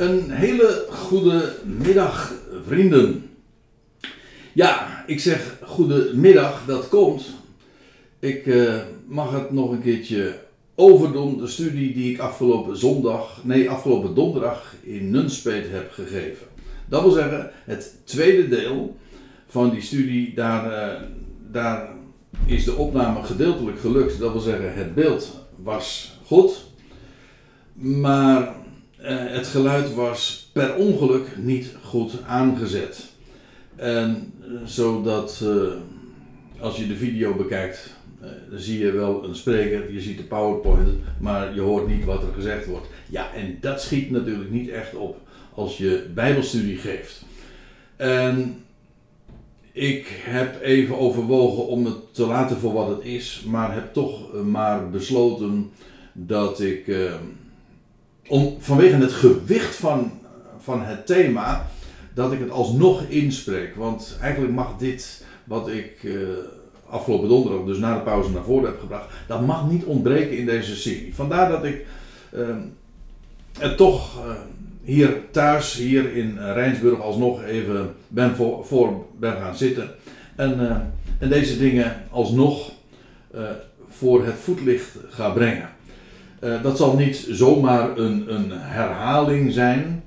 Een hele goede middag, vrienden. Ja, ik zeg goede middag, dat komt. Ik uh, mag het nog een keertje overdoen. De studie die ik afgelopen zondag, nee, afgelopen donderdag in Nunspeet heb gegeven. Dat wil zeggen, het tweede deel van die studie, daar, uh, daar is de opname gedeeltelijk gelukt. Dat wil zeggen, het beeld was goed. Maar het geluid was per ongeluk niet goed aangezet. En uh, zodat uh, als je de video bekijkt, dan zie je wel een spreker, je ziet de PowerPoint, maar je hoort niet wat er gezegd wordt. Ja, en dat schiet natuurlijk niet echt op als je Bijbelstudie geeft. En ik heb even overwogen om het te laten voor wat het is, maar heb toch maar besloten dat ik om, vanwege het gewicht van, van het thema, dat ik het alsnog inspreek. Want eigenlijk mag dit, wat ik uh, afgelopen donderdag, dus na de pauze naar voren heb gebracht, dat mag niet ontbreken in deze serie. Vandaar dat ik uh, het toch uh, hier thuis, hier in Rijnsburg, alsnog even ben voor, voor ben gaan zitten. En, en deze dingen alsnog voor het voetlicht ga brengen. Uh, dat zal niet zomaar een, een herhaling zijn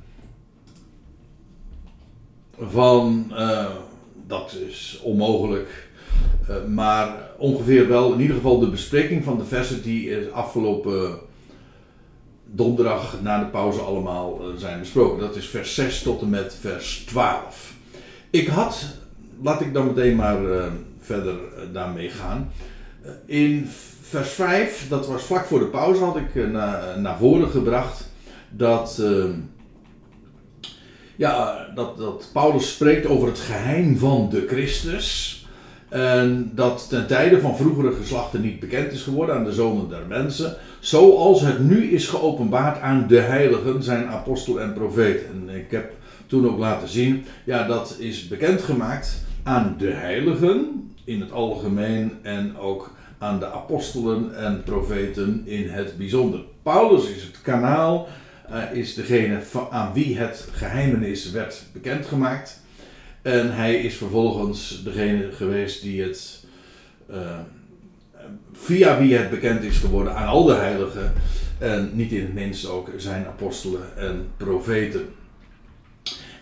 van, uh, dat is onmogelijk, uh, maar ongeveer wel in ieder geval de bespreking van de versen die afgelopen donderdag na de pauze allemaal zijn besproken. Dat is vers 6 tot en met vers 12. Ik had, laat ik dan meteen maar verder daarmee gaan, in vers 5, dat was vlak voor de pauze, had ik naar, naar voren gebracht dat, uh, ja, dat, dat Paulus spreekt over het geheim van de Christus. En dat ten tijde van vroegere geslachten niet bekend is geworden aan de zonen der mensen. Zoals het nu is geopenbaard aan de heiligen, zijn apostel en profeet. En ik heb toen ook laten zien, ja, dat is bekendgemaakt aan de heiligen in het algemeen en ook aan de apostelen en profeten in het bijzonder. Paulus is het kanaal, uh, is degene aan wie het geheimenis werd bekendgemaakt. En hij is vervolgens degene geweest die het, uh, via wie het bekend is geworden aan al de heiligen. En niet in het minst ook zijn apostelen en profeten.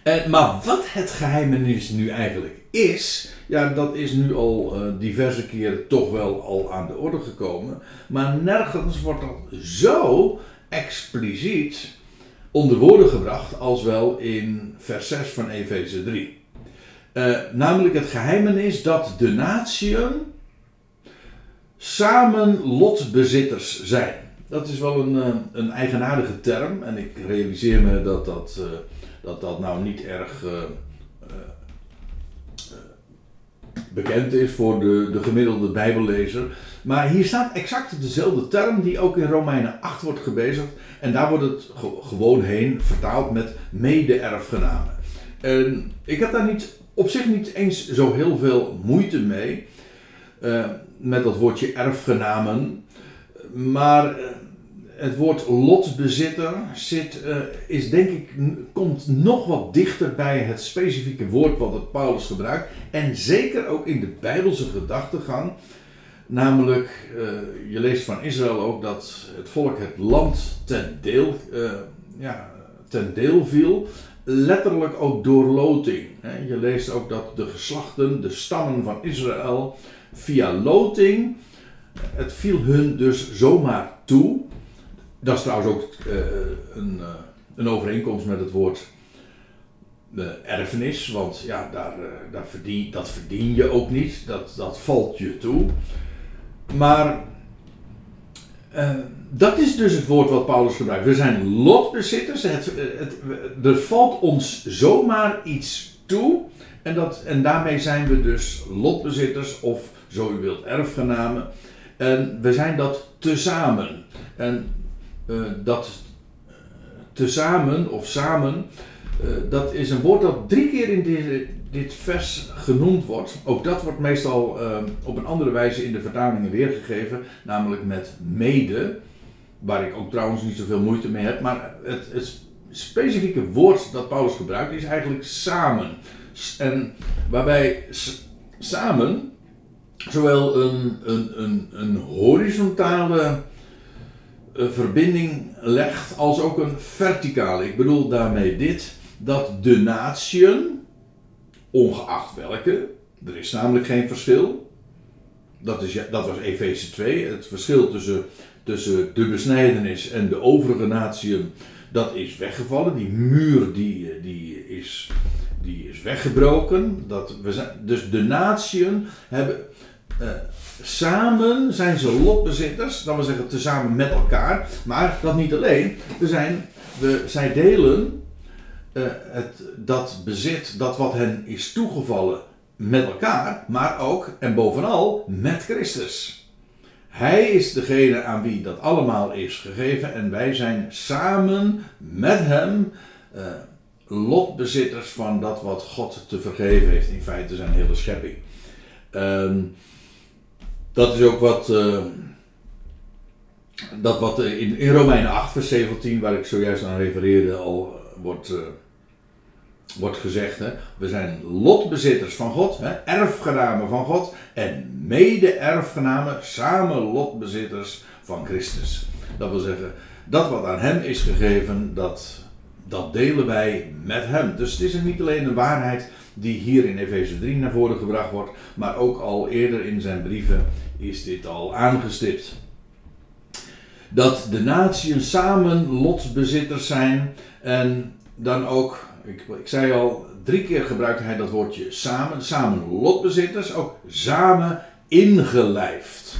En, maar wat het geheimenis nu eigenlijk is, ja, dat is nu al uh, diverse keren toch wel al aan de orde gekomen. Maar nergens wordt dat zo expliciet onder woorden gebracht als wel in vers 6 van Efeze 3. Uh, namelijk het geheimenis dat de natieën samen lotbezitters zijn. Dat is wel een, uh, een eigenaardige term en ik realiseer me dat dat, dat, dat nou niet erg bekend is voor de, de gemiddelde Bijbellezer. Maar hier staat exact dezelfde term die ook in Romeinen 8 wordt gebezigd. En daar wordt het gewoon heen vertaald met mede-erfgenamen. En ik heb daar niet, op zich niet eens zo heel veel moeite mee. Uh, met dat woordje erfgenamen. Maar het woord lotbezitter zit, uh, is denk ik, komt nog wat dichter bij het specifieke woord wat het Paulus gebruikt. En zeker ook in de Bijbelse gedachtegang. Namelijk, uh, je leest van Israël ook dat het volk het land ten deel, uh, ja, ten deel viel. Letterlijk ook door loting. Je leest ook dat de geslachten, de stammen van Israël, via loting, het viel hun dus zomaar toe dat is trouwens ook uh, een, uh, een overeenkomst met het woord uh, erfenis. Want ja, daar, daar verdien, dat verdien je ook niet. Dat, dat valt je toe. Maar dat is dus het woord wat Paulus gebruikt. We zijn lotbezitters. Het, het, er valt ons zomaar iets toe. En, dat, en daarmee zijn we dus lotbezitters, of zo u wilt, erfgenamen. En we zijn dat tezamen. En dat uh, tezamen of samen, uh, dat is een woord dat drie keer in dit, dit vers genoemd wordt. Ook dat wordt meestal op een andere wijze in de vertalingen weergegeven, namelijk met mede. Waar ik ook trouwens niet zoveel moeite mee heb, maar het, specifieke woord dat Paulus gebruikt is eigenlijk samen. En waarbij samen zowel een, een, een, een horizontale eh, verbinding legt als ook een verticale. Ik bedoel daarmee dit, dat de natieën, ongeacht welke, er is namelijk geen verschil. Dat, is, dat was Efeze 2. Het verschil tussen, tussen de besnijdenis en de overige natieën, dat is weggevallen. Die muur die, die, is, die is weggebroken. Dat we zijn, dus de natieën hebben. Uh, samen zijn ze lotbezitters, dat wil zeggen tezamen met elkaar. Maar dat niet alleen. We zijn, we, zij delen uh, het, dat bezit, dat wat hen is toegevallen met elkaar, maar ook en bovenal met Christus. Hij is degene aan wie dat allemaal is gegeven en wij zijn samen met hem uh, lotbezitters van dat wat God te vergeven heeft. In feite zijn hele schepping. Uh, dat is ook wat, uh, dat wat in, in Romeinen 8 vers 17, waar ik zojuist aan refereerde, al wordt wordt gezegd, hè, we zijn lotbezitters van God, hè, erfgenamen van God en mede-erfgenamen, samen lotbezitters van Christus. Dat wil zeggen, dat wat aan Hem is gegeven, dat, dat delen wij met Hem. Dus het is niet alleen een waarheid die hier in Efeze 3 naar voren gebracht wordt, maar ook al eerder in zijn brieven is dit al aangestipt. Dat de naties samen lotbezitters zijn en dan ook ik, ik zei al, drie keer gebruikte hij dat woordje samen. Samen lotbezitters, ook samen ingelijfd.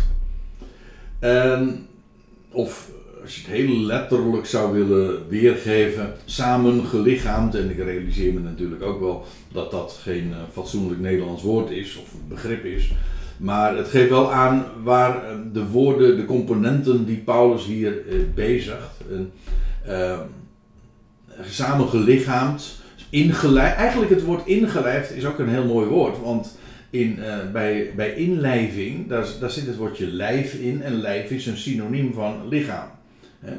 En, of als je het heel letterlijk zou willen weergeven, samen gelichaamd. En ik realiseer me natuurlijk ook wel dat dat geen uh, fatsoenlijk Nederlands woord is of begrip is. Maar het geeft wel aan waar uh, de woorden, de componenten die Paulus hier uh, bezigt. Ehm, samen gelichaamd. Ingelijfd, eigenlijk het woord ingelijfd is ook een heel mooi woord, want in, uh, bij, bij inlijving, daar, daar zit het woordje lijf in en lijf is een synoniem van lichaam.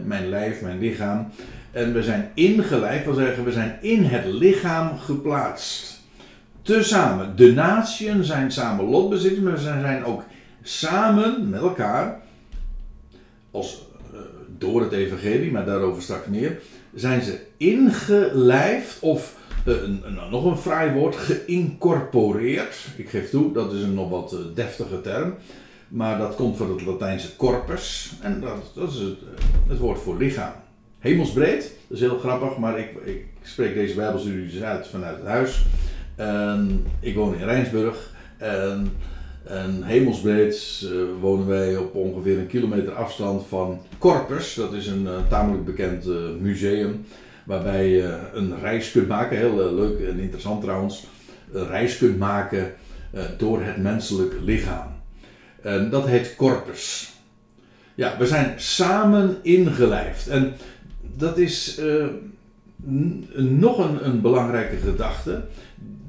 Mijn lijf, mijn lichaam. En we zijn ingelijfd, wil zeggen we zijn in het lichaam geplaatst. Tezamen. De natieën zijn samen lotbezitters, maar ze zijn ook samen met elkaar, als, uh, door het evangelie, maar daarover straks meer, zijn ze ingelijfd of uh, een, nog een fraai woord, geïncorporeerd. Ik geef toe, dat is een nog wat uh, deftige term. Maar dat komt van het Latijnse corpus. En dat, dat is het, uh, het, woord voor lichaam. Hemelsbreed, dat is heel grappig, maar ik, ik spreek deze Bijbelstudies uit vanuit het huis. En ik woon in Rijnsburg. En, hemelsbreed wonen wij op ongeveer een kilometer afstand van Corpus. Dat is een tamelijk bekend museum waarbij je een reis kunt maken, heel eh, leuk en interessant trouwens, een reis kunt maken eh, door het menselijk lichaam. En dat heet corpus. Ja, we zijn samen ingelijfd. En dat is uh, nog een, een belangrijke gedachte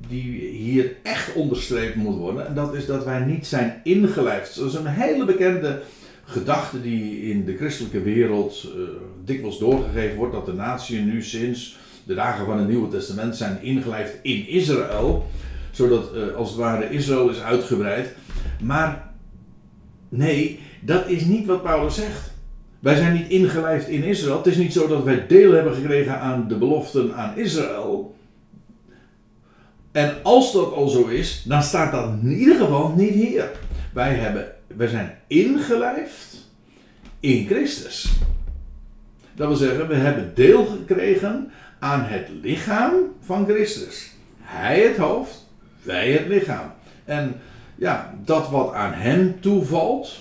die hier echt onderstreept moet worden. En dat is dat wij niet zijn ingelijfd. Dat is een hele bekende gedachte die in de christelijke wereld uh, dikwijls doorgegeven wordt, dat de natie nu sinds de dagen van het Nieuwe Testament zijn ingelijfd in Israël, zodat als het ware Israël is uitgebreid. Maar nee, dat is niet wat Paulus zegt. Wij zijn niet ingelijfd in Israël. Het is niet zo dat wij deel hebben gekregen aan de beloften aan Israël. En als dat al zo is, dan staat dat in ieder geval niet hier. Wij hebben we zijn ingelijfd in Christus. Dat wil zeggen, we hebben deel gekregen aan het lichaam van Christus. Hij het hoofd, wij het lichaam. En ja, dat wat aan hem toevalt,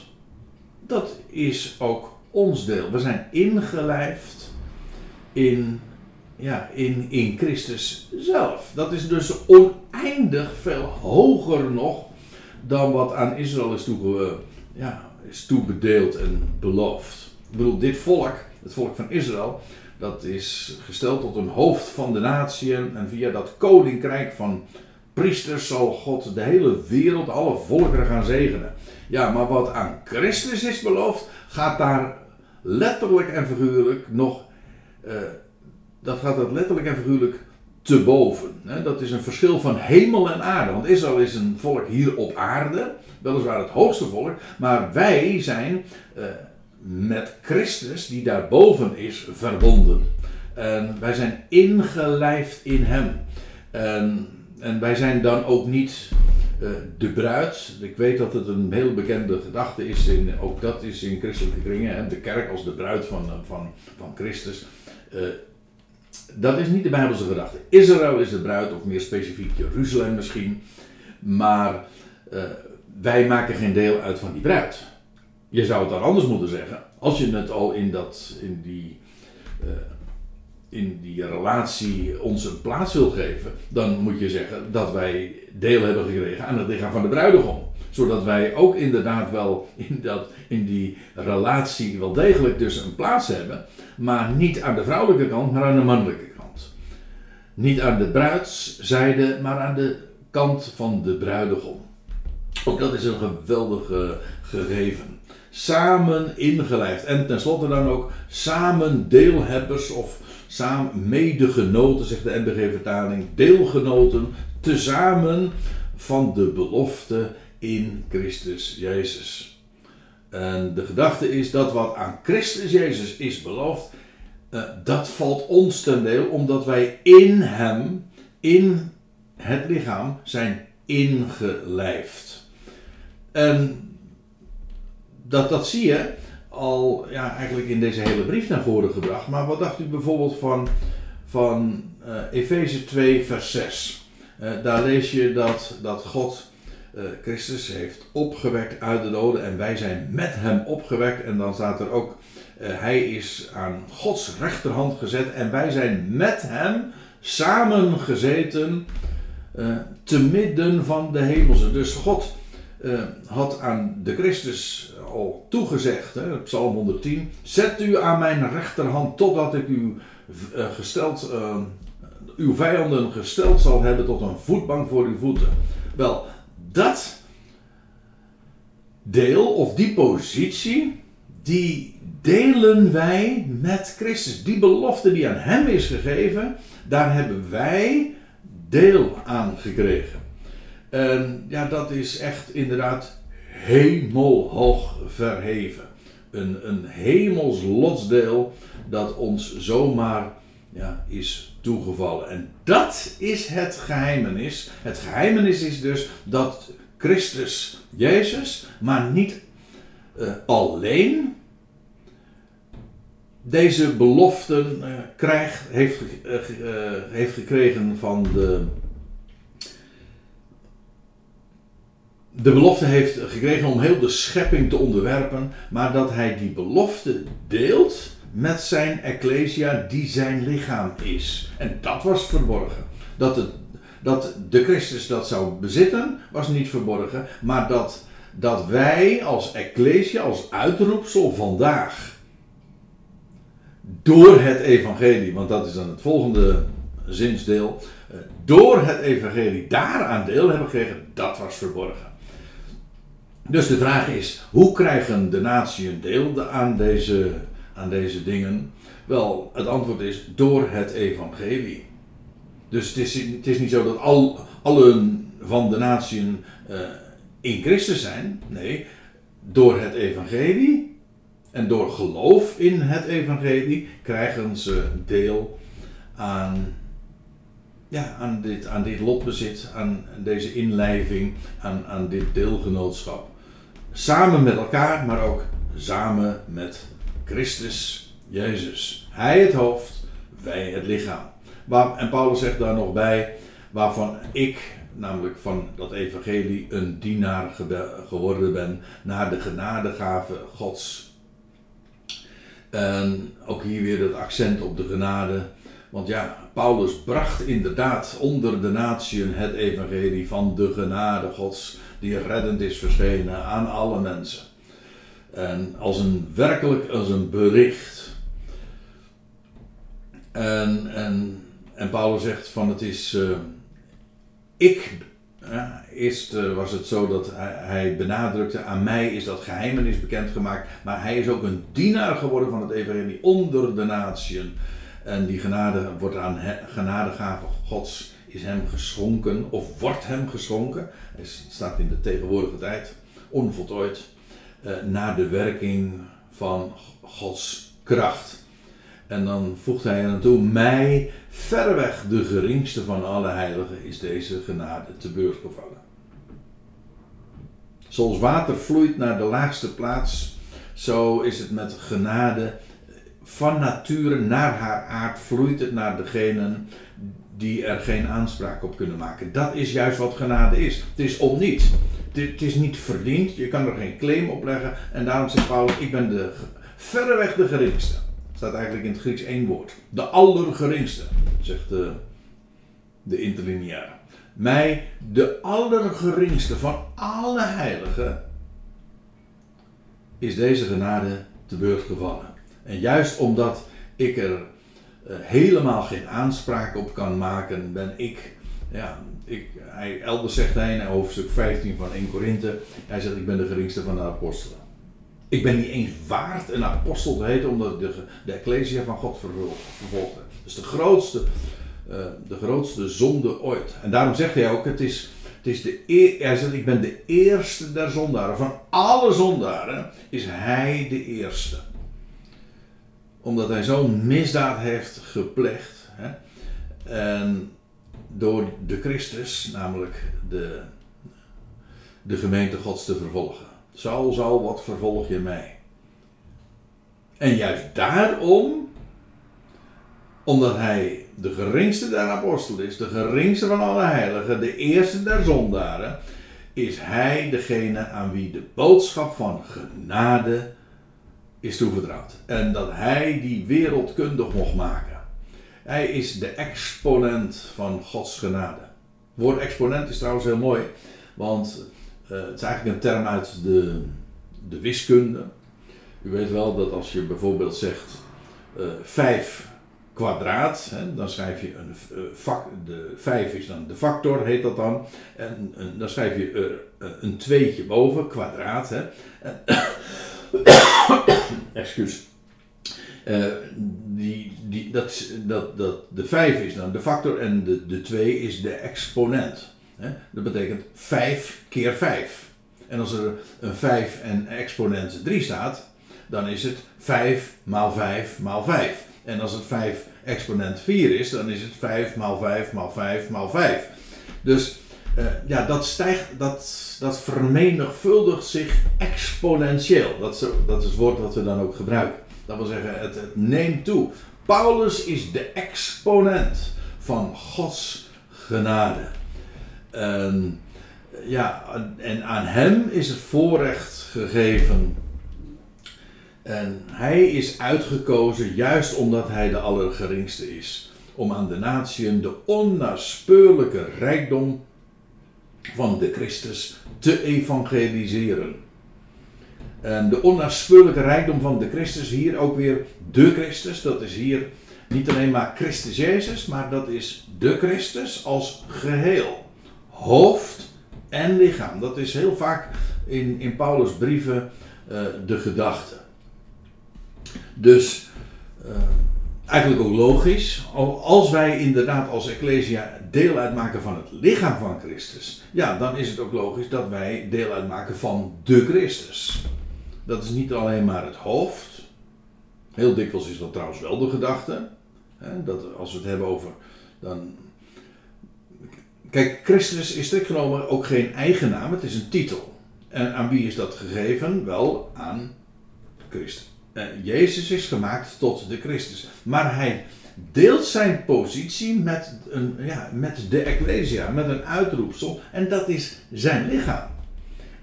dat is ook ons deel. We zijn ingelijfd in, ja, in, in Christus zelf. Dat is dus oneindig veel hoger nog dan wat aan Israël is, toege, ja, is toebedeeld en beloofd. Ik bedoel, dit volk, het volk van Israël, dat is gesteld tot een hoofd van de natieën. En via dat koninkrijk van priesters zal God de hele wereld, alle volkeren gaan zegenen. Ja, maar wat aan Christus is beloofd, gaat daar letterlijk en figuurlijk nog uh, dat gaat het letterlijk en figuurlijk te boven. Dat is een verschil van hemel en aarde. Want Israël is een volk hier op aarde, weliswaar het hoogste volk, maar wij zijn uh, met Christus, die daarboven is, verbonden. En wij zijn ingelijfd in Hem. En, en wij zijn dan ook niet uh, de bruid. Ik weet dat het een heel bekende gedachte is, in, ook dat is in christelijke kringen, hè, de kerk als de bruid van, van, van Christus. Uh, dat is niet de Bijbelse gedachte. Israël is de bruid, of meer specifiek Jeruzalem misschien. Maar wij maken geen deel uit van die bruid. Je zou het dan anders moeten zeggen. Als je het al in, dat, in, die, in die relatie ons een plaats wil geven, dan moet je zeggen dat wij deel hebben gekregen aan het lichaam van de bruidegom. Zodat wij ook inderdaad wel in, dat, in die relatie wel degelijk dus een plaats hebben, maar niet aan de vrouwelijke kant, maar aan de mannelijke kant. Niet aan de bruidszijde, maar aan de kant van de bruidegom. Ook dat is een geweldig gegeven. Samen ingelijfd. En tenslotte dan ook samen deelhebbers of samen medegenoten, zegt de NBG-vertaling. Deelgenoten, tezamen van de belofte in Christus Jezus. En de gedachte is dat wat aan Christus Jezus is beloofd, uh, dat valt ons ten deel, omdat wij in Hem, in het lichaam, zijn ingelijfd. En dat, dat zie je al ja, eigenlijk in deze hele brief naar voren gebracht. Maar wat dacht u bijvoorbeeld van, van uh, Efeze 2, vers 6? Uh, daar lees je dat, dat God uh, Christus heeft opgewekt uit de doden en wij zijn met hem opgewekt. En dan staat er ook, hij is aan Gods rechterhand gezet en wij zijn met hem samen gezeten te midden van de hemelse. Dus God uh, had aan de Christus al toegezegd, hè, Psalm 110, zet u aan mijn rechterhand totdat ik u uh, gesteld, uh, uw vijanden gesteld zal hebben tot een voetbank voor uw voeten. Wel, dat deel of die positie, die delen wij met Christus. Die belofte die aan Hem is gegeven, daar hebben wij deel aan gekregen. En ja, dat is echt inderdaad hemelhoog verheven. Een, een hemels lotsdeel dat ons zomaar ja, is toegevallen. En dat is het geheimenis. Het geheimenis is dus dat Christus Jezus, maar niet uh, alleen deze beloften uh, krijgt, heeft, uh, heeft gekregen van de de belofte heeft gekregen om heel de schepping te onderwerpen, maar dat hij die belofte deelt met zijn ecclesia die zijn lichaam is. En dat was verborgen. Dat, het, dat de Christus dat zou bezitten was niet verborgen, maar dat, dat wij als ecclesia, als uitroepsel vandaag, door het evangelie, want dat is dan het volgende zinsdeel, eh, door het evangelie daaraan deel hebben gekregen, dat was verborgen. Dus de vraag is, hoe krijgen de natie een deel aan deze, aan deze dingen? Wel, het antwoord is door het evangelie. Dus het is, het is niet zo dat al, allen van de natie uh, in Christus zijn. Nee, door het evangelie en door geloof in het evangelie krijgen ze deel aan, ja, aan, dit, aan dit lotbezit, aan deze inlijving, aan, aan dit deelgenootschap. Samen met elkaar, maar ook samen met Christus Jezus. Hij het hoofd, wij het lichaam. En Paulus zegt daar nog bij, waarvan ik, namelijk van dat evangelie, een dienaar geworden ben naar de genadegave Gods. En ook hier weer het accent op de genade. Want ja, Paulus bracht inderdaad onder de natieën het evangelie van de genade Gods die reddend is verschenen aan alle mensen. En als een werkelijk als een bericht. En, en, en Paulus zegt van het is. Uh, ik. Ja, eerst uh, was het zo dat hij, hij, benadrukte: aan mij is dat geheimenis bekendgemaakt. Maar hij is ook een dienaar geworden van het evangelie onder de natieën. En die genade wordt aan genadegave Gods is hem geschonken, of wordt hem geschonken. Het staat in de tegenwoordige tijd, onvoltooid, uh, naar de werking van Gods kracht. En dan voegt hij aan toe, mij verreweg de geringste van alle heiligen is deze genade te beurt gevallen. Zoals water vloeit naar de laagste plaats, zo is het met genade van nature naar haar aard vloeit het naar degenen die er geen aanspraak op kunnen maken. Dat is juist wat genade is. Het is om niet. Het is niet verdiend, je kan er geen claim op leggen. En daarom zegt Paulus, ik ben de, verreweg de geringste. staat eigenlijk in het Grieks één woord. De allergeringste, zegt de, de interlineaire. Mij, de allergeringste van alle heiligen, is deze genade te beurt gevallen. En juist omdat ik er uh, helemaal geen aanspraak op kan maken, ben ik, ja, ik, hij, elders zegt hij in hoofdstuk 15 van 1 Korinthe, hij zegt ik ben de geringste van de apostelen. Ik ben niet eens waard een apostel te heten omdat ik de, de Ecclesia van God vervolgde. Dus de grootste, uh, de grootste zonde ooit. En daarom zegt hij ook, het is, het is de hij zegt ik ben de eerste der zondaren. Van alle zondaren is hij de eerste omdat hij zo'n misdaad heeft gepleegd. Hè? En door de Christus, namelijk de, de gemeente Gods te vervolgen. Zal, zal, wat vervolg je mij? En juist daarom, omdat hij de geringste der apostelen is, de geringste van alle heiligen, de eerste der zondaren, is hij degene aan wie de boodschap van genade is toevertrouwd. En dat hij die wereldkundig mocht maken. Hij is de exponent van Gods genade. Het woord exponent is trouwens heel mooi, want uh, het is eigenlijk een term uit de, de wiskunde. U weet wel dat als je bijvoorbeeld zegt uh, eh, 5 kwadraat, hè, dan schrijf je een uh, vak, de 5 is dan de factor, heet dat dan. En, dan schrijf je een tweetje boven, kwadraat. Hè. excuus. Uh, die, die, dat, dat, dat, de 5 is dan de factor en de, de 2 is de exponent. Dat betekent 5 keer 5. En als er een 5 en exponent 3 staat, dan is het 5 maal 5 maal 5. En als het 5 exponent 4 is, dan is het 5 maal 5 maal 5 maal 5. Dus uh, ja, dat stijgt, dat, dat vermenigvuldigt zich exponentieel. Dat is, dat is het woord dat we dan ook gebruiken. Dat wil zeggen, het, neemt toe. Paulus is de exponent van Gods genade. En, ja, en aan hem is het voorrecht gegeven. En hij is uitgekozen juist omdat hij de allergeringste is. Om aan de natieën de onnaspeurlijke rijkdom van de Christus te evangeliseren. En de onnaspeurlijke rijkdom van de Christus, hier ook weer de Christus, dat is hier niet alleen maar Christus Jezus, maar dat is de Christus als geheel. Hoofd en lichaam. Dat is heel vaak in, in Paulus' brieven uh, de gedachte. Dus uh, eigenlijk ook logisch. Als wij inderdaad als Ecclesia deel uitmaken van het lichaam van Christus, ja, dan is het ook logisch dat wij deel uitmaken van de Christus. Dat is niet alleen maar het hoofd. Heel dikwijls is dat trouwens wel de gedachte. Hè, dat als we het hebben over. Dan... Kijk, Christus is strikt genomen ook geen eigen naam, het is een titel. En aan wie is dat gegeven? Wel aan Christus. Uh, Jezus is gemaakt tot de Christus. Maar hij deelt zijn positie met, een, ja, met de Ecclesia, met een uitroepsel. En dat is zijn lichaam.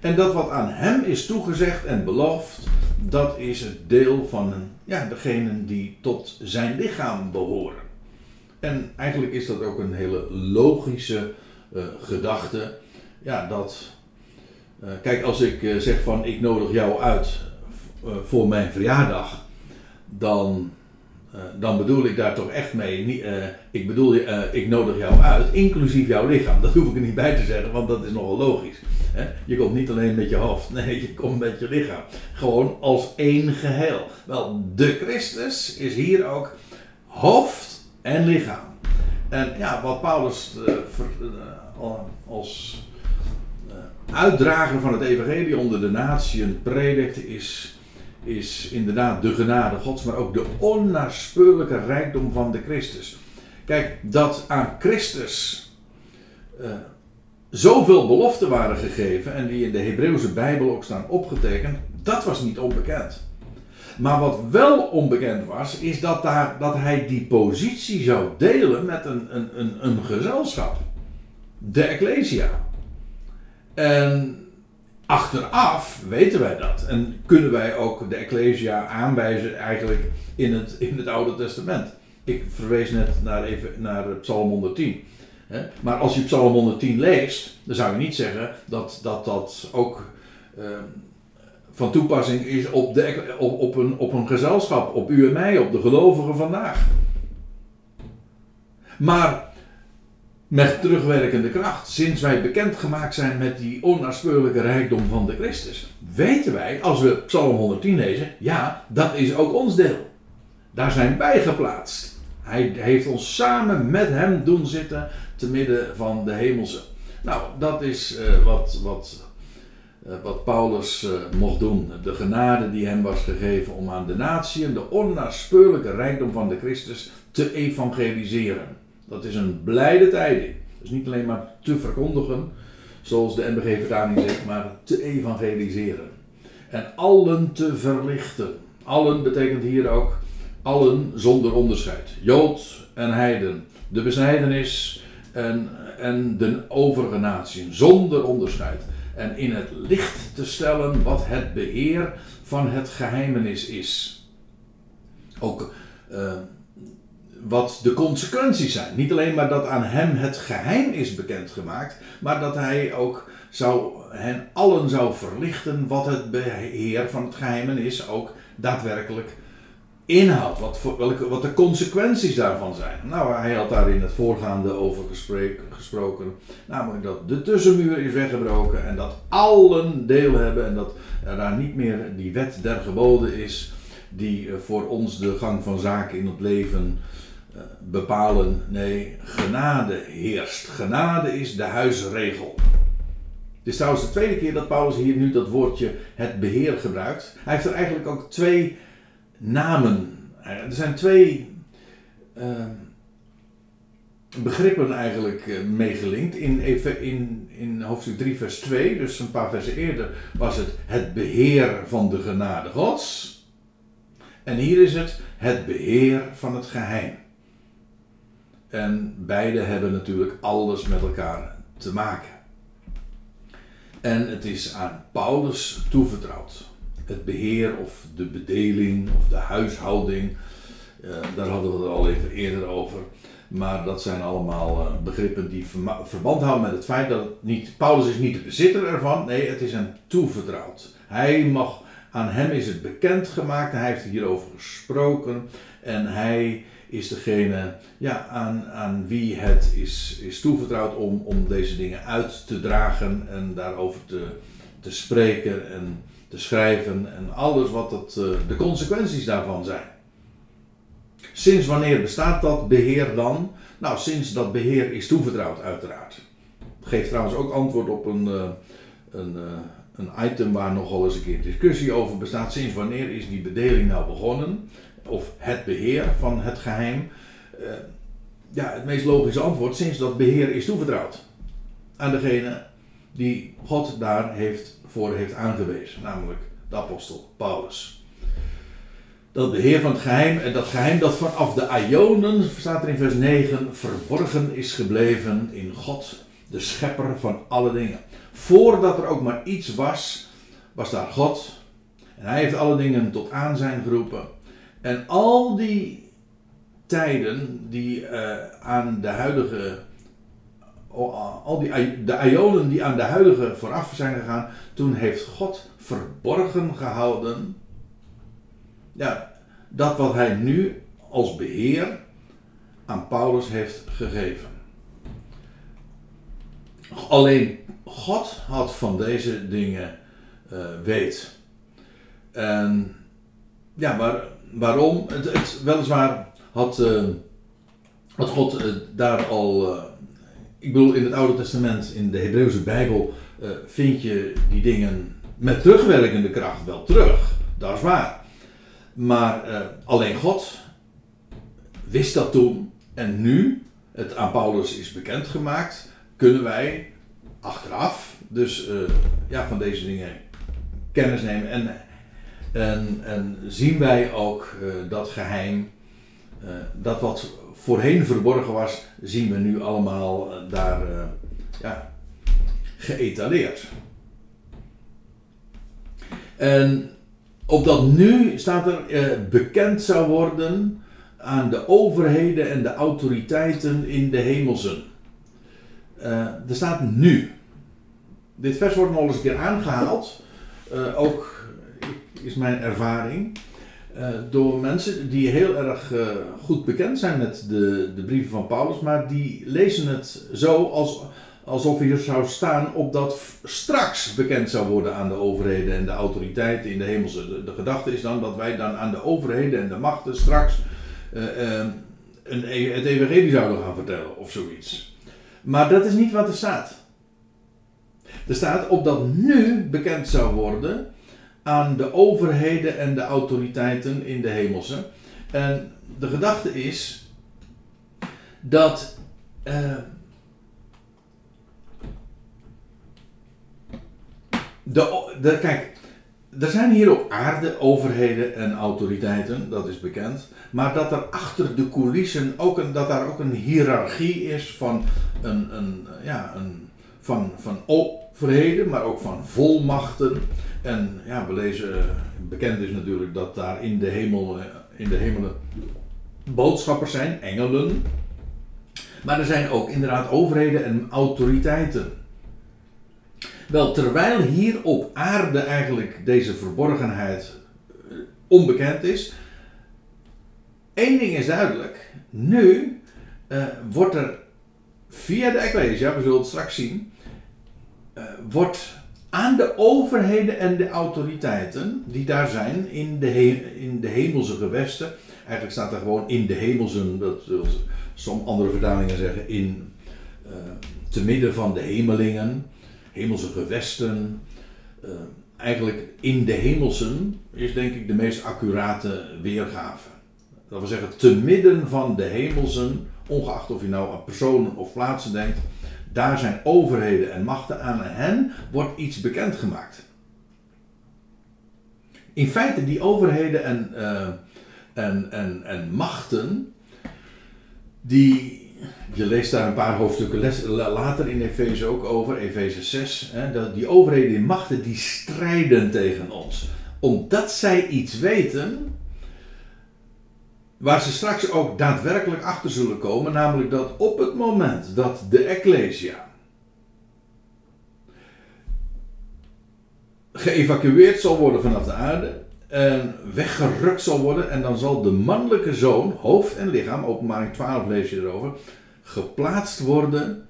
En dat wat aan hem is toegezegd en beloofd, dat is het deel van ja, degenen die tot zijn lichaam behoren. En eigenlijk is dat ook een hele logische uh, gedachte. Ja, dat. Uh, kijk, als ik zeg van ik nodig jou uit voor mijn verjaardag, dan uh, dan bedoel ik daar toch echt mee. Uh, ik bedoel, ik nodig jou uit, inclusief jouw lichaam. Dat hoef ik er niet bij te zeggen, want dat is nogal logisch. Je komt niet alleen met je hoofd, nee, je komt met je lichaam. Gewoon als één geheel. Wel, de Christus is hier ook hoofd en lichaam. En ja, wat Paulus als uitdrager van het evangelie onder de natieën predikt, is, is inderdaad de genade gods, maar ook de onnaspeurlijke rijkdom van de Christus. Kijk, dat aan Christus uh, zoveel beloften waren gegeven en die in de Hebreeuwse Bijbel ook staan opgetekend, dat was niet onbekend. Maar wat wel onbekend was, is dat, daar, dat hij die positie zou delen met een, een, een, een gezelschap. De Ecclesia. En achteraf weten wij dat. En kunnen wij ook de Ecclesia aanwijzen eigenlijk in het, in het Oude Testament. Ik verwees net naar, even, naar Psalm 110. Maar als je Psalm 110 leest, dan zou je niet zeggen dat dat, dat ook uh, van toepassing is op, de, op, op, een, op een gezelschap, op u en mij, op de gelovigen vandaag. Maar met terugwerkende kracht, sinds wij bekendgemaakt zijn met die onnaspeurlijke rijkdom van de Christus, weten wij, als we Psalm 110 lezen, ja, dat is ook ons deel. Daar zijn wij geplaatst. Hij heeft ons samen met hem doen zitten te midden van de hemelse. Nou, dat is uh, wat, wat, uh, wat Paulus uh, mocht doen. De genade die hem was gegeven om aan de natie de onnaspeurlijke rijkdom van de Christus te evangeliseren. Dat is een blijde tijding. Dus niet alleen maar te verkondigen, zoals de NBG-vertaling zegt, maar te evangeliseren. En allen te verlichten. Allen betekent hier ook allen zonder onderscheid. Jood en heiden. De besnijdenis en, en de overige natie. Zonder onderscheid. En in het licht te stellen wat het beheer van het geheimenis is. Ook uh, wat de consequenties zijn. Niet alleen maar dat aan hem het geheim is bekendgemaakt, maar dat hij ook zou, hen allen zou verlichten wat het beheer van het geheimen is, ook daadwerkelijk inhoudt. Wat, welke, wat de consequenties daarvan zijn. Nou, hij had daar in het voorgaande over gesproken. Namelijk dat de tussenmuur is weggebroken en dat allen deel hebben en dat er daar niet meer die wet der geboden is die eh, voor ons de gang van zaken in het leven bepalen. Nee, genade heerst. Genade is de huisregel. Het is trouwens de tweede keer dat Paulus hier nu dat woordje het beheer gebruikt. Hij heeft er eigenlijk ook twee namen. Eh, er zijn twee uh, begrippen eigenlijk uh, meegelinkt. In, in, in hoofdstuk 3 vers 2, dus een paar versen eerder, was het het beheer van de genade gods. En hier is het het beheer van het geheim. En beide hebben natuurlijk alles met elkaar te maken. En het is aan Paulus toevertrouwd. Het beheer of de bedeling of de huishouding. Uh, daar hadden we het al even eerder over. Maar dat zijn allemaal uh, begrippen die verband houden met het feit dat niet, Paulus is niet de bezitter ervan. Nee, het is hem toevertrouwd. Hij mag, aan hem is het bekendgemaakt. Hij heeft hierover gesproken. En hij is degene ja, aan, aan wie het is, is toevertrouwd om, om deze dingen uit te dragen en daarover te, te spreken en te schrijven en alles wat het, eh, de consequenties daarvan zijn. Sinds wanneer bestaat dat beheer dan? Nou, sinds dat beheer is toevertrouwd, uiteraard. Geeft trouwens ook antwoord op een, eh, een, eh, een item waar nogal eens een keer discussie over bestaat. Sinds wanneer is die bedeling nou begonnen? Of het beheer van het geheim? Uh, ja, het meest logische antwoord, sinds dat beheer is toevertrouwd aan degene die God daar heeft, voor heeft aangewezen, namelijk de apostel Paulus. Dat beheer van het geheim, en dat geheim dat vanaf de Ionen, staat er in vers 9, verborgen is gebleven in God, de schepper van alle dingen. Voordat er ook maar iets was, was daar God. En hij heeft alle dingen tot aanzijn geroepen. En al die tijden die uh, aan de huidige, al die de ionen die aan de huidige vooraf zijn gegaan, toen heeft God verborgen gehouden, ja, dat wat hij nu als beheer aan Paulus heeft gegeven. Alleen God had van deze dingen uh, weet. En ja, maar Waarom? Het, het, weliswaar had, uh, had God daar al. ik bedoel, in het Oude Testament, in de Hebreeuwse Bijbel, vind je die dingen met terugwerkende kracht wel terug. Dat is waar. Maar alleen God wist dat toen. En nu het aan Paulus is bekendgemaakt, kunnen wij achteraf dus ja, van deze dingen kennis nemen. En, en, en zien wij ook uh, dat geheim, uh, dat wat voorheen verborgen was, zien we nu allemaal daar ja, geëtaleerd. En opdat nu staat er bekend zou worden aan de overheden en de autoriteiten in de hemelsen. Er staat nu. Dit vers wordt nog eens een keer aangehaald. Uh, ook is mijn ervaring. Uh, door mensen die heel erg goed bekend zijn met de, de brieven van Paulus. Maar die lezen het zo als, alsof hier zou staan opdat straks bekend zou worden aan de overheden en de autoriteiten in de hemelse. De, gedachte is dan dat wij dan aan de overheden en de machten straks uh, een, e- het evangelie zouden gaan vertellen of zoiets. Maar dat is niet wat er staat. Er staat opdat nu bekend zou worden aan de overheden en de autoriteiten in de hemelse. En de gedachte is dat. Uh, de, de, kijk, er zijn hier op aarde overheden en autoriteiten, dat is bekend. Maar dat er achter de coulissen ook een, dat daar ook een hiërarchie is van, een, een, ja, een, van, van overheden, maar ook van volmachten. En ja, we lezen, bekend is natuurlijk dat daar in de hemel, in de hemelen boodschappers zijn, engelen. Maar er zijn ook inderdaad overheden en autoriteiten. Wel, terwijl hier op aarde eigenlijk deze verborgenheid eh, onbekend is, één ding is duidelijk. Nu wordt er via de Ecclesia, we zullen het straks zien, uh, wordt aan de overheden en de autoriteiten die daar zijn in de, in de hemelse gewesten, eigenlijk staat er gewoon in de hemelsen, dat wil sommige andere vertalingen zeggen, in uh, te midden van de hemelingen hemelse gewesten. Uh, eigenlijk in de hemelsen is denk ik de meest accurate weergave. Dat wil zeggen, te midden van de hemelsen, ongeacht of je nou aan personen of plaatsen denkt, daar zijn overheden en machten aan hen wordt iets bekendgemaakt. In feite, die overheden en, uh, en, en, en machten, die je leest daar een paar hoofdstukken later in Efeze ook over, Efeze 6. Hè, dat die overheden en machten die strijden tegen ons. Omdat zij iets weten waar ze straks ook daadwerkelijk achter zullen komen. Namelijk dat op het moment dat de Ecclesia geëvacueerd zal worden vanaf de aarde en weggerukt zal worden. En dan zal de mannelijke zoon, hoofd en lichaam, openbaring 12 lees je erover, geplaatst worden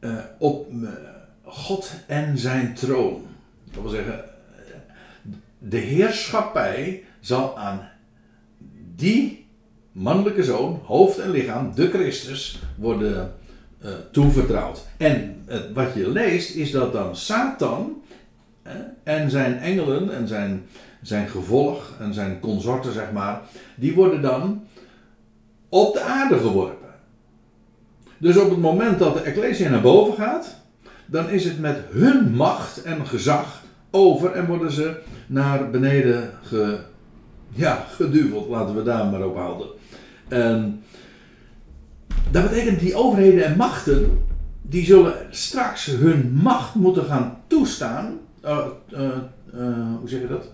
uh, op uh, God en zijn troon. Dat wil zeggen, de heerschappij zal aan die mannelijke zoon, hoofd en lichaam, de Christus, worden uh, toevertrouwd. En wat je leest is dat dan Satan en zijn engelen en zijn, zijn gevolg en zijn consorten, zeg maar, die worden dan op de aarde geworpen. Dus op het moment dat de Ecclesia naar boven gaat, dan is het met hun macht en gezag over en worden ze naar beneden ge, ja, geduveld, laten we daar maar op houden. En dat betekent die overheden en machten, die zullen straks hun macht moeten gaan toestaan uh, hoe zeg je dat?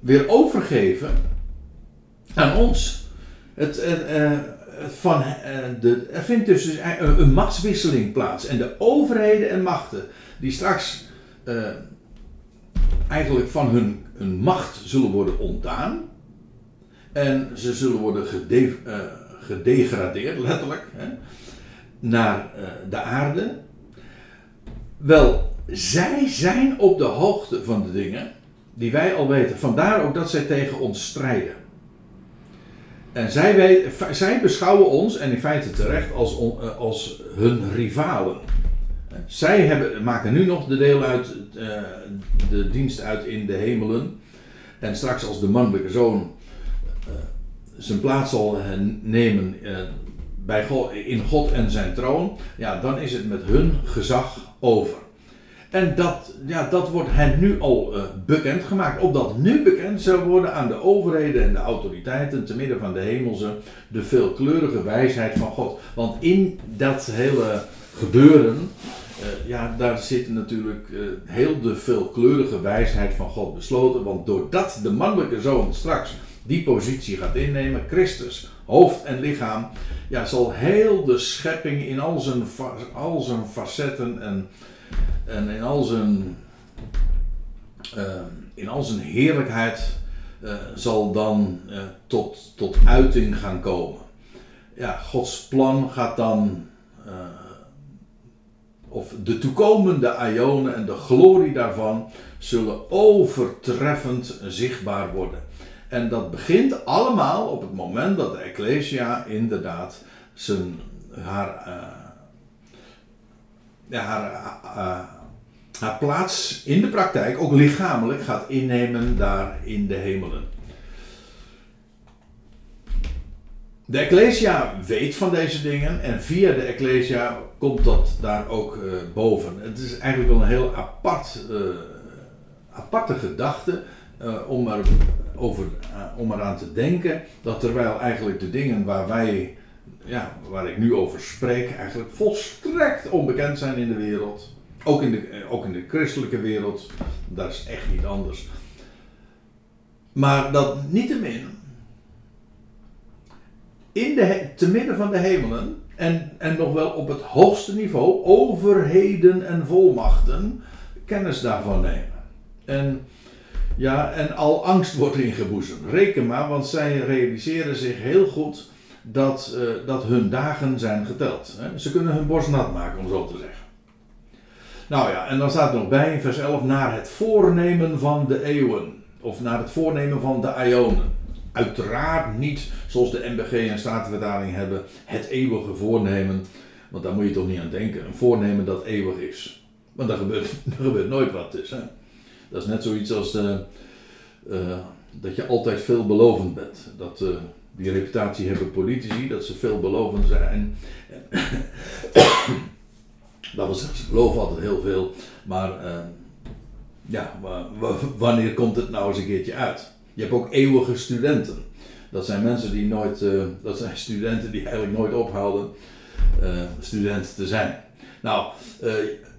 weer overgeven aan ons. Het, van, de, er vindt dus een machtswisseling plaats. En de overheden en machten die straks eigenlijk van hun, hun macht zullen worden ontdaan. En ze zullen worden gede, gedegradeerd, letterlijk, hè, naar de aarde. Wel, zij zijn op de hoogte van de dingen. die wij al weten. Vandaar ook dat zij tegen ons strijden. En zij, zij beschouwen ons, en in feite terecht, als, eh, als hun rivalen. Zij hebben, maken nu nog de deel uit, uh, de dienst uit in de hemelen. En straks als de mannelijke zoon uh, zijn plaats zal nemen bij God, in God en zijn troon, ja, dan is het met hun gezag over. En dat, ja, dat wordt hen nu al uh, bekend gemaakt. Opdat nu bekend zou worden aan de overheden en de autoriteiten, te midden van de hemelse, de veelkleurige wijsheid van God. Want in dat hele gebeuren, uh, ja, daar zit natuurlijk uh, heel de veelkleurige wijsheid van God besloten. Want doordat de mannelijke zoon straks die positie gaat innemen, Christus, hoofd en lichaam, ja, zal heel de schepping in al zijn, al zijn facetten en, en in al zijn, uh, in al zijn heerlijkheid uh, zal dan tot, tot uiting gaan komen. Ja, Gods plan gaat dan, of de toekomende Ionen en de glorie daarvan, zullen overtreffend zichtbaar worden. En dat begint allemaal op het moment dat de Ecclesia inderdaad zijn, haar, uh, haar, uh, haar plaats in de praktijk, ook lichamelijk, gaat innemen daar in de hemelen. De Ecclesia weet van deze dingen en via de Ecclesia komt dat daar ook uh, boven. Het is eigenlijk wel een heel apart, aparte gedachte om er over, om eraan te denken dat terwijl eigenlijk de dingen waar wij, ja, waar ik nu over spreek, eigenlijk volstrekt onbekend zijn in de wereld. Ook in de, eh, ook in de christelijke wereld, dat is echt niet anders. Maar dat niettemin, in de, te midden van de hemelen, en, en nog wel op het hoogste niveau, overheden en volmachten, kennis daarvan nemen. En ja, en al angst wordt ingeboezemd. Reken maar, want zij realiseren zich heel goed dat, uh, dat hun dagen zijn geteld. Hè? Ze kunnen hun borst nat maken, om zo te zeggen. Nou ja, en dan staat er nog bij in vers 11: naar het voornemen van de eeuwen. Of naar het voornemen van de Ionen. Uiteraard niet zoals de MBG en Statenvertaling hebben, het eeuwige voornemen. Want daar moet je toch niet aan denken. Een voornemen dat eeuwig is. Want daar gebeurt, gebeurt nooit wat tussen. Dat is net zoiets als de, uh, dat je altijd veelbelovend bent. Dat, uh, die reputatie hebben politici, dat ze veelbelovend zijn. dat zeggen, ze beloven altijd heel veel. Maar ja, wanneer komt het nou eens een keertje uit? Je hebt ook eeuwige studenten. Dat zijn mensen die nooit, dat zijn studenten die eigenlijk nooit ophouden student te zijn. Nou,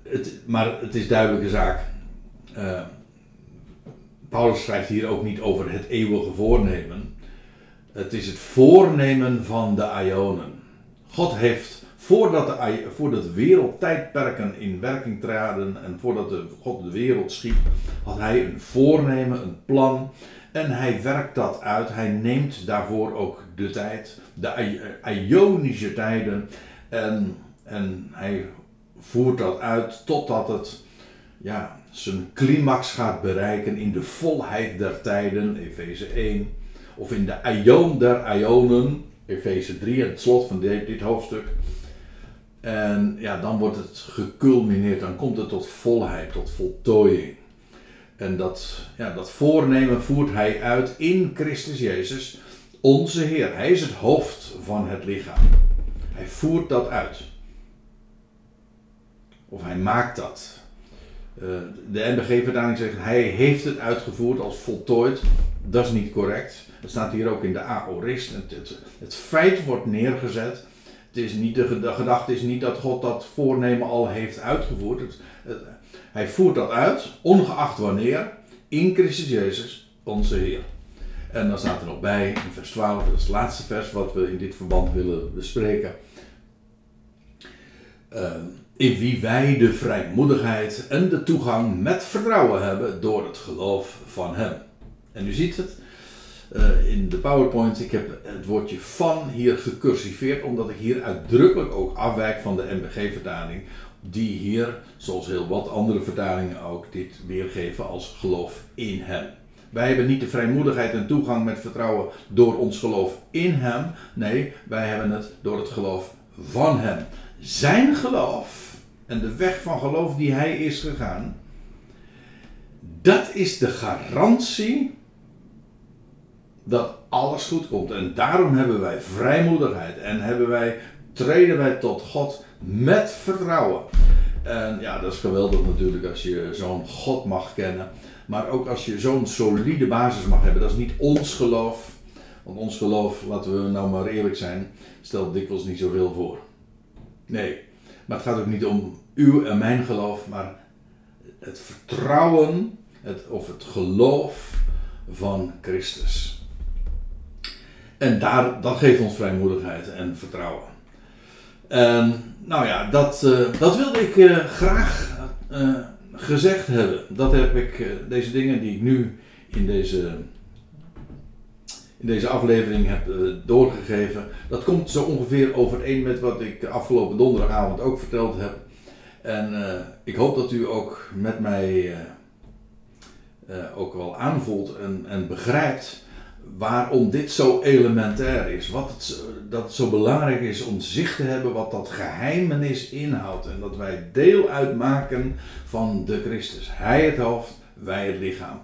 het, maar het is duidelijke zaak. Paulus schrijft hier ook niet over het eeuwige voornemen. Het is het voornemen van de Ionen. God heeft, voordat de, voordat de wereldtijdperken in werking traden en voordat de, God de wereld schiep, had hij een voornemen, een plan. En hij werkt dat uit. Hij neemt daarvoor ook de tijd, de Ionische tijden. En, en hij voert dat uit totdat het ja, zijn climax gaat bereiken in de volheid der tijden, Efeze 1, of in de Ion der Ionen, Efeze 3, het slot van dit, dit hoofdstuk. En ja, dan wordt het geculmineerd, dan komt het tot volheid, tot voltooiing. En dat, ja, dat voornemen voert hij uit in Christus Jezus, onze Heer. Hij is het hoofd van het lichaam. Hij voert dat uit. Of hij maakt dat. Eh, de NBG-vertaling zegt hij heeft het uitgevoerd als voltooid. Dat is niet correct. Dat staat hier ook in de aorist. Het, het, het feit wordt neergezet. Het is niet de, de, gedachte is niet dat God dat voornemen al heeft uitgevoerd. Het, hij voert dat uit, ongeacht wanneer, in Christus Jezus, onze Heer. En dan staat er nog bij, in vers 12, dat is het laatste vers wat we in dit verband willen bespreken. Uh, in wie wij de vrijmoedigheid en de toegang met vertrouwen hebben door het geloof van Hem. En u ziet het uh, in de PowerPoint, ik heb het woordje van hier gecursiveerd, omdat ik hier uitdrukkelijk ook afwijk van de MBG-vertaling, die hier, zoals heel wat andere vertalingen ook, dit weergeven als geloof in Hem. Wij hebben niet de vrijmoedigheid en toegang met vertrouwen door ons geloof in Hem. Nee, wij hebben het door het geloof van Hem. Zijn geloof en de weg van geloof die Hij is gegaan, dat is de garantie dat alles goed komt. En daarom hebben wij vrijmoedigheid en hebben wij, treden wij tot God met vertrouwen. En ja, dat is geweldig natuurlijk als je zo'n God mag kennen. Maar ook als je zo'n solide basis mag hebben. Dat is niet ons geloof. Want ons geloof, laten we nou maar eerlijk zijn, stelt dikwijls niet zoveel voor. Nee, maar het gaat ook niet om uw en mijn geloof, maar het vertrouwen het, of het geloof van Christus. En daar, dat geeft ons vrijmoedigheid en vertrouwen. En nou ja, dat, uh, dat wilde ik uh, graag uh, gezegd hebben. Dat heb ik, deze dingen die ik nu in deze, in deze aflevering heb doorgegeven. Dat komt zo ongeveer overeen met wat ik afgelopen donderdagavond ook verteld heb. En ik hoop dat u ook met mij ook wel aanvoelt en, en begrijpt waarom dit zo elementair is. Wat het, dat het zo belangrijk is om zicht te hebben wat dat geheimenis inhoudt. En dat wij deel uitmaken van de Christus. Hij het hoofd, wij het lichaam.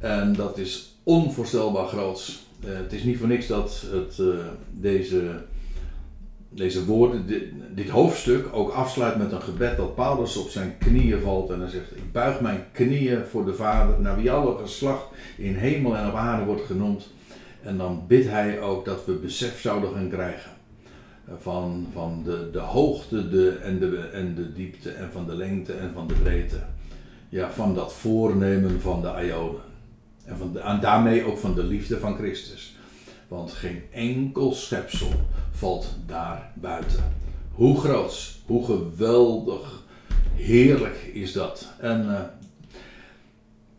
En dat is onvoorstelbaar groots. Uh, het is niet voor niks dat het, uh, deze, deze woorden, dit, hoofdstuk, ook afsluit met een gebed dat Paulus op zijn knieën valt. En hij zegt: Ik buig mijn knieën voor de Vader, naar wie alle geslacht in hemel en op aarde wordt genoemd. En dan bidt hij ook dat we besef zouden gaan krijgen van, van de, de hoogte de, en, de, en de diepte en van de lengte en van de breedte. Ja, van dat voornemen van de Ionen. En, van de, en daarmee ook van de liefde van Christus. Want geen enkel schepsel valt daar buiten. Hoe groot, hoe geweldig, heerlijk is dat. En uh,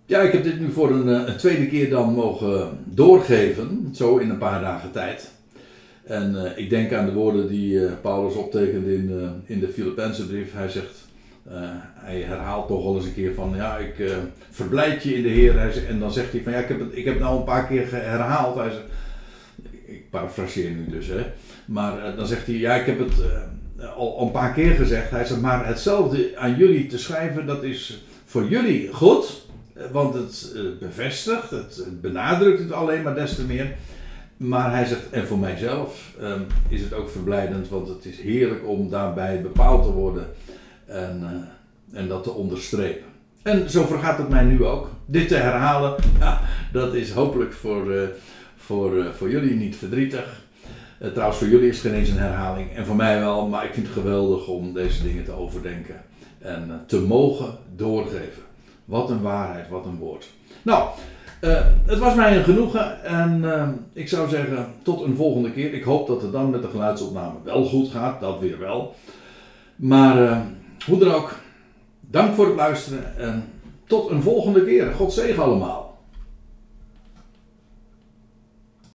ja, ik heb dit nu voor een, eh, een, tweede keer dan mogen doorgeven, zo in een paar dagen tijd. En uh, ik denk aan de woorden die Paulus optekent in, in de Filippense brief. Hij zegt, hij herhaalt toch wel eens een keer van, ja, ik verblijd je in de Heer. Hij zegt, en dan zegt hij van, ja, ik heb het, ik heb het nou een paar keer herhaald. Hij zegt, ik nu dus, hè. Maar dan zegt hij, ja, ik heb het al, al een paar keer gezegd. Hij zegt, maar hetzelfde aan jullie te schrijven, dat is voor jullie goed want het eh, bevestigt, het benadrukt het alleen maar des te meer. Maar hij zegt, en voor mijzelf um, is het ook verblijdend, want het is heerlijk om daarbij bepaald te worden en, en dat te onderstrepen. En zo vergaat het mij nu ook. Dit te herhalen, ja, dat is hopelijk voor, voor, voor jullie niet verdrietig. trouwens, voor jullie is het geen eens een herhaling en voor mij wel, maar ik vind het geweldig om deze dingen te overdenken en te mogen doorgeven. Wat een waarheid, wat een woord. Nou, uh, het was mij een genoegen en ik zou zeggen tot een volgende keer. Ik hoop dat het dan met de geluidsopname wel goed gaat, dat weer wel. Maar uh, hoe dan ook, dank voor het luisteren en tot een volgende keer. God zegen allemaal.